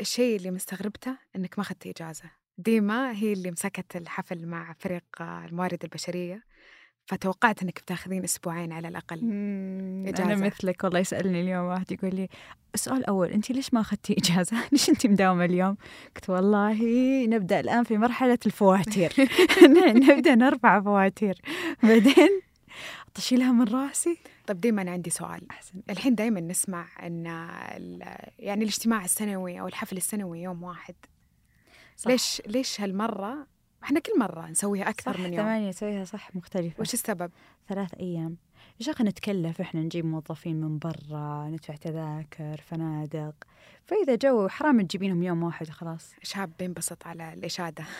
الشيء اللي مستغربته إنك ما أخذت إجازة ديما هي اللي مسكت الحفل مع فريق الموارد البشرية فتوقعت إنك بتاخذين أسبوعين على الأقل إجازة. أنا مثلك والله يسألني اليوم واحد يقول لي السؤال الأول انت ليش ما اخذتي إجازة؟ ليش انت مداومة اليوم؟ قلت والله نبدأ الآن في مرحلة الفواتير نبدأ نرفع فواتير بعدين تشيلها من راسي؟ طيب أنا عندي سؤال. أحسن. الحين دائما نسمع أن يعني الاجتماع السنوي أو الحفل السنوي يوم واحد. صح. ليش ليش هالمرة؟ إحنا كل مرة نسويها أكثر صح من يوم. ثمانية نسويها صح مختلفة. وش السبب؟ ثلاث أيام. يا شيخ نتكلف؟ إحنا نجيب موظفين من برا ندفع تذاكر فنادق. فإذا جو حرام تجيبينهم يوم واحد خلاص. شاب بينبسط على الإشادة.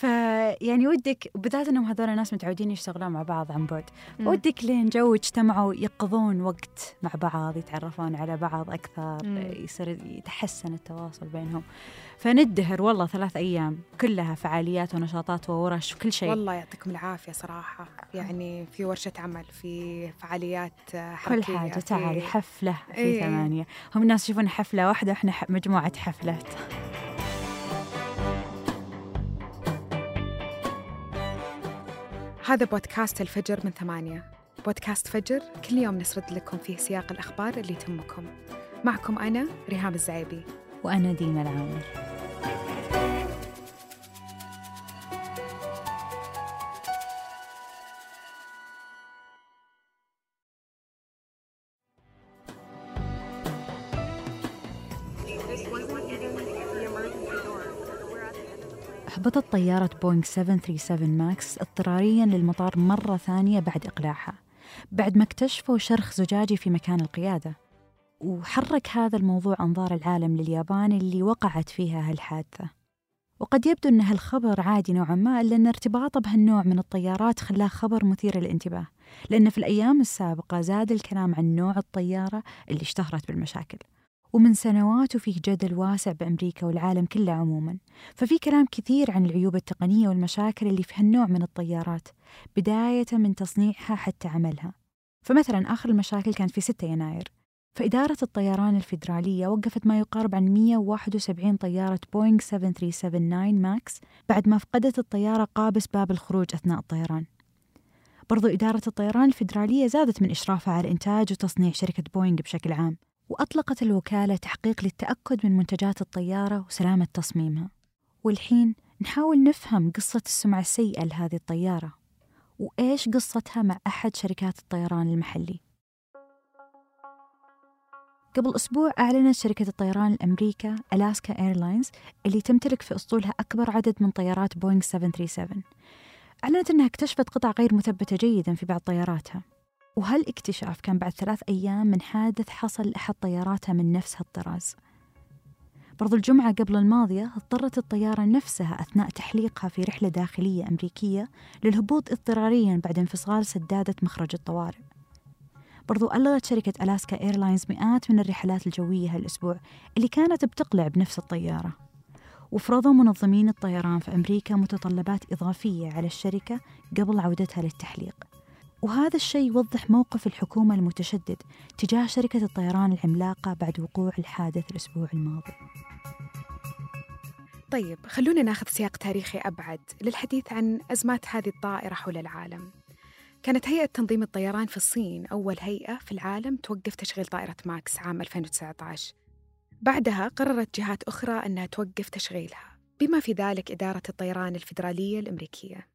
فيعني ودك بالذات إنهم هذول الناس متعودين يشتغلون مع بعض عن بعد. ودك لين جو اجتمعوا يقضون وقت مع بعض يتعرفون على بعض أكثر. يصير يتحسن التواصل بينهم. فندهر والله ثلاث أيام كلها فعاليات ونشاطات وورش وكل شيء. والله يعطيكم العافية صراحة. يعني في ورشة عمل في فعاليات حركية كل حاجة تعالي حفلة في إيه. ثمانية. هم الناس يشوفون حفلة واحدة وإحنا مجموعة حفلات. هذا بودكاست الفجر من ثمانية. بودكاست فجر كل يوم نسرد لكم فيه سياق الأخبار اللي تهمكم معكم أنا ريهام الزعيبي. وأنا ديما العامر. أهبطت طيارة بوينغ 737 ماكس اضطراريا للمطار مرة ثانية بعد إقلاعها بعد ما اكتشفوا شرخ زجاجي في مكان القيادة. وحرك هذا الموضوع أنظار العالم لليابان اللي وقعت فيها هالحادثة. وقد يبدو أن هالخبر عادي نوعا ما إلا أن ارتباطه بهالنوع من الطيارات خلاه خبر مثير للانتباه. لأن في الأيام السابقة زاد الكلام عن نوع الطيارة اللي اشتهرت بالمشاكل. ومن سنوات وفيه جدل واسع بأمريكا والعالم كله عموما. ففي كلام كثير عن العيوب التقنية والمشاكل اللي في هالنوع من الطيارات بداية من تصنيعها حتى عملها. فمثلا آخر المشاكل كانت في 6 يناير. فإدارة الطيران الفيدرالية وقفت ما يقارب عن 171 طيارة بوينغ 7379 ماكس بعد ما فقدت الطيارة قابس باب الخروج أثناء الطيران. برضو إدارة الطيران الفيدرالية زادت من إشرافها على إنتاج وتصنيع شركة بوينغ بشكل عام وأطلقت الوكالة تحقيق للتأكد من منتجات الطيارة وسلامة تصميمها. والحين نحاول نفهم قصة السمعة السيئة لهذه الطيارة وإيش قصتها مع أحد شركات الطيران المحلي؟ قبل أسبوع أعلنت شركة الطيران الأمريكية ألاسكا إيرلاينز اللي تمتلك في أسطولها أكبر عدد من طيارات بوينغ 737 أعلنت أنها اكتشفت قطع غير مثبتة جيدا في بعض طياراتها. وهالاكتشاف كان بعد ثلاث أيام من حادث حصل لأحد طياراتها من نفس هالطراز برضو الجمعة قبل الماضية اضطرت الطيارة نفسها أثناء تحليقها في رحلة داخلية أمريكية للهبوط اضطراريا بعد انفصال سدادة مخرج الطوارئ. برضو ألغت شركة ألاسكا إيرلاينز مئات من الرحلات الجوية هالأسبوع اللي كانت بتقلع بنفس الطيارة. وفرضوا منظمين الطيران في أمريكا متطلبات إضافية على الشركة قبل عودتها للتحليق. وهذا الشيء يوضح موقف الحكومة المتشدد تجاه شركة الطيران العملاقة بعد وقوع الحادث الأسبوع الماضي. طيب خلونا ناخذ سياق تاريخي أبعد للحديث عن أزمات هذه الطائرة حول العالم. كانت هيئة تنظيم الطيران في الصين أول هيئة في العالم توقف تشغيل طائرة ماكس عام 2019 بعدها قررت جهات أخرى أنها توقف تشغيلها بما في ذلك إدارة الطيران الفيدرالية الأمريكية.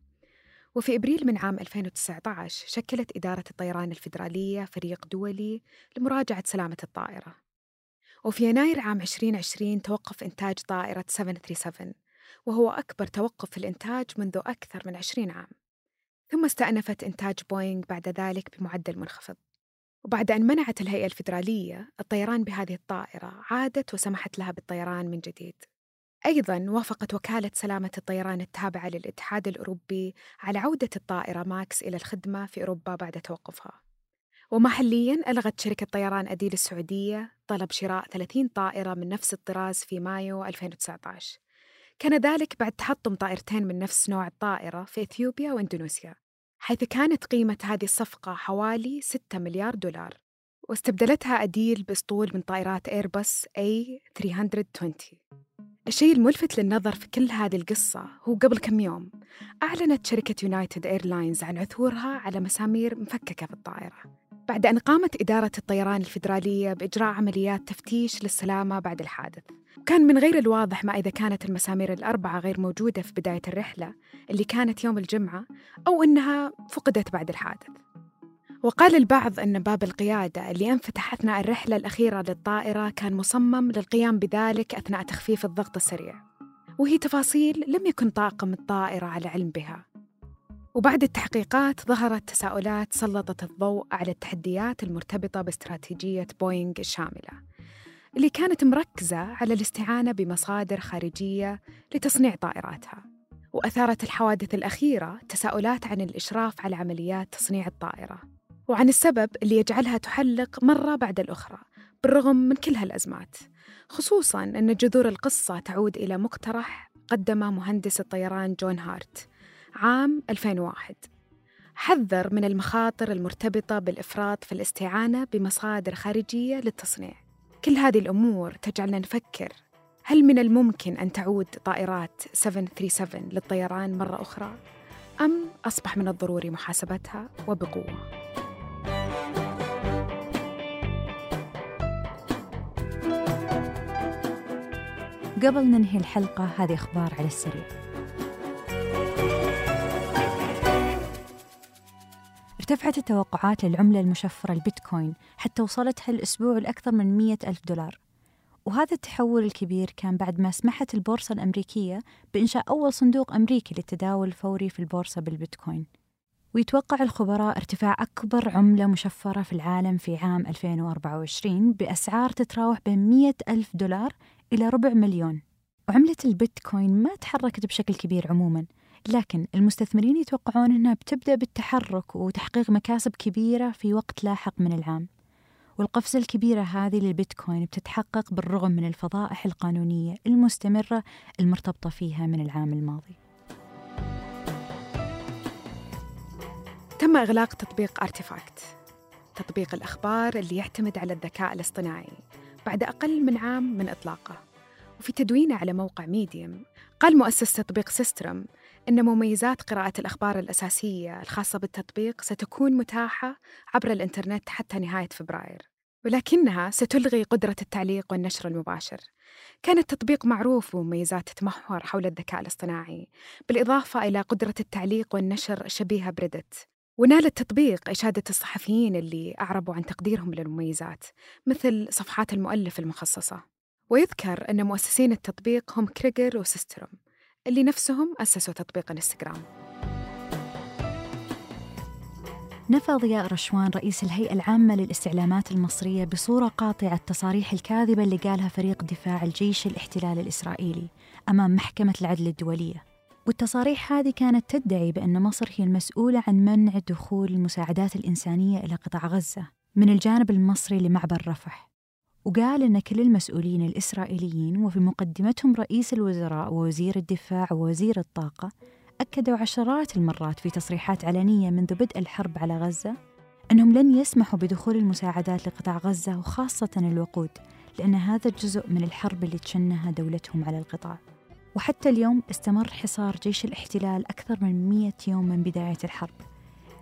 وفي إبريل من عام 2019 شكلت إدارة الطيران الفيدرالية فريق دولي لمراجعة سلامة الطائرة. وفي يناير عام 2020 توقف إنتاج طائرة 737 وهو أكبر توقف في الإنتاج منذ أكثر من 20 عام. ثم استأنفت إنتاج بوينغ بعد ذلك بمعدل منخفض. وبعد أن منعت الهيئة الفيدرالية الطيران بهذه الطائرة عادت وسمحت لها بالطيران من جديد. أيضا وافقت وكالة سلامة الطيران التابعة للاتحاد الأوروبي على عودة الطائرة ماكس إلى الخدمة في أوروبا بعد توقفها. ومحليا ألغت شركة طيران أديل السعودية طلب شراء 30 طائرة من نفس الطراز في مايو 2019 كان ذلك بعد تحطم طائرتين من نفس نوع الطائرة في إثيوبيا وإندونيسيا. حيث كانت قيمة هذه الصفقة حوالي 6 مليار دولار واستبدلتها أديل بأسطول من طائرات إيرباص A320 الشيء الملفت للنظر في كل هذه القصة هو قبل كم يوم أعلنت شركة يونايتد إيرلاينز عن عثورها على مسامير مفككة في الطائرة. بعد أن قامت إدارة الطيران الفيدرالية بإجراء عمليات تفتيش للسلامة بعد الحادث. كان من غير الواضح ما إذا كانت المسامير الأربعة غير موجودة في بداية الرحلة اللي كانت يوم الجمعة أو إنها فقدت بعد الحادث. وقال البعض أن باب القيادة اللي أنفتح أثناء الرحلة الأخيرة للطائرة كان مصمم للقيام بذلك أثناء تخفيف الضغط السريع. وهي تفاصيل لم يكن طاقم الطائرة على علم بها. وبعد التحقيقات ظهرت تساؤلات سلطت الضوء على التحديات المرتبطة باستراتيجية بوينغ الشاملة اللي كانت مركزة على الاستعانة بمصادر خارجية لتصنيع طائراتها. وأثارت الحوادث الأخيرة تساؤلات عن الإشراف على عمليات تصنيع الطائرة وعن السبب اللي يجعلها تحلق مرة بعد الأخرى بالرغم من كل هالأزمات. خصوصاً أن جذور القصة تعود إلى مقترح قدمه مهندس الطيران جون هارت عام 2001 حذر من المخاطر المرتبطة بالإفراط في الاستعانة بمصادر خارجية للتصنيع كل هذه الأمور تجعلنا نفكر هل من الممكن أن تعود طائرات 737 للطيران مرة أخرى؟ أم أصبح من الضروري محاسبتها وبقوة؟ قبل ننهي الحلقة هذه أخبار على السريع ارتفعت التوقعات للعملة المشفرة البيتكوين حتى وصلت هالأسبوع لأكثر من مية ألف دولار. وهذا التحول الكبير كان بعد ما سمحت البورصة الأمريكية بإنشاء أول صندوق أمريكي للتداول الفوري في البورصة بالبيتكوين. ويتوقع الخبراء ارتفاع أكبر عملة مشفرة في العالم في عام 2024 بأسعار تتراوح بين 100 ألف دولار إلى ربع مليون. وعملة البيتكوين ما تحركت بشكل كبير عموما لكن المستثمرين يتوقعون أنها بتبدأ بالتحرك وتحقيق مكاسب كبيرة في وقت لاحق من العام. والقفزة الكبيرة هذه للبيتكوين بتتحقق بالرغم من الفضائح القانونية المستمرة المرتبطة فيها من العام الماضي. تم إغلاق تطبيق أرتيفاكت تطبيق الأخبار اللي يعتمد على الذكاء الاصطناعي بعد أقل من عام من إطلاقه. وفي تدوينه على موقع ميديم قال مؤسس تطبيق سيستروم إن مميزات قراءة الأخبار الأساسية الخاصة بالتطبيق ستكون متاحة عبر الإنترنت حتى نهاية فبراير ولكنها ستلغي قدرة التعليق والنشر المباشر. كان التطبيق معروف بمميزات تتمحور حول الذكاء الاصطناعي بالإضافة إلى قدرة التعليق والنشر شبيهة ب Reddit. ونال التطبيق إشادة الصحفيين اللي أعربوا عن تقديرهم للمميزات مثل صفحات المؤلف المخصصة. ويذكر أن مؤسسين التطبيق هم كريجر وسيستروم اللي نفسهم أسسوا تطبيق انستغرام. نفى ضياء رشوان رئيس الهيئة العامة للاستعلامات المصرية بصورة قاطعة التصاريح الكاذبة اللي قالها فريق دفاع الجيش الاحتلال الإسرائيلي أمام محكمة العدل الدولية. والتصاريح هذه كانت تدعي بأن مصر هي المسؤولة عن منع دخول المساعدات الإنسانية إلى قطاع غزة من الجانب المصري لمعبر رفح. وقال أن كل المسؤولين الإسرائيليين وفي مقدمتهم رئيس الوزراء ووزير الدفاع ووزير الطاقة أكدوا عشرات المرات في تصريحات علنية منذ بدء الحرب على غزة أنهم لن يسمحوا بدخول المساعدات لقطاع غزة وخاصة الوقود لأن هذا جزء من الحرب اللي تشنها دولتهم على القطاع. وحتى اليوم استمر حصار جيش الاحتلال أكثر من مئة يوم من بداية الحرب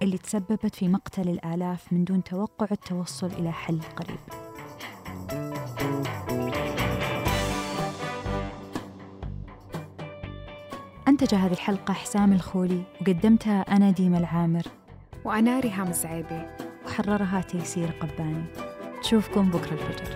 اللي تسببت في مقتل الآلاف من دون توقع التوصل إلى حل قريب. أنتج هذه الحلقة حسام الخولي وقدمتها أنا ديما العامر. وأنا ريهام الزعيبي. وحررها تيسير قباني. تشوفكم بكرة الفجر.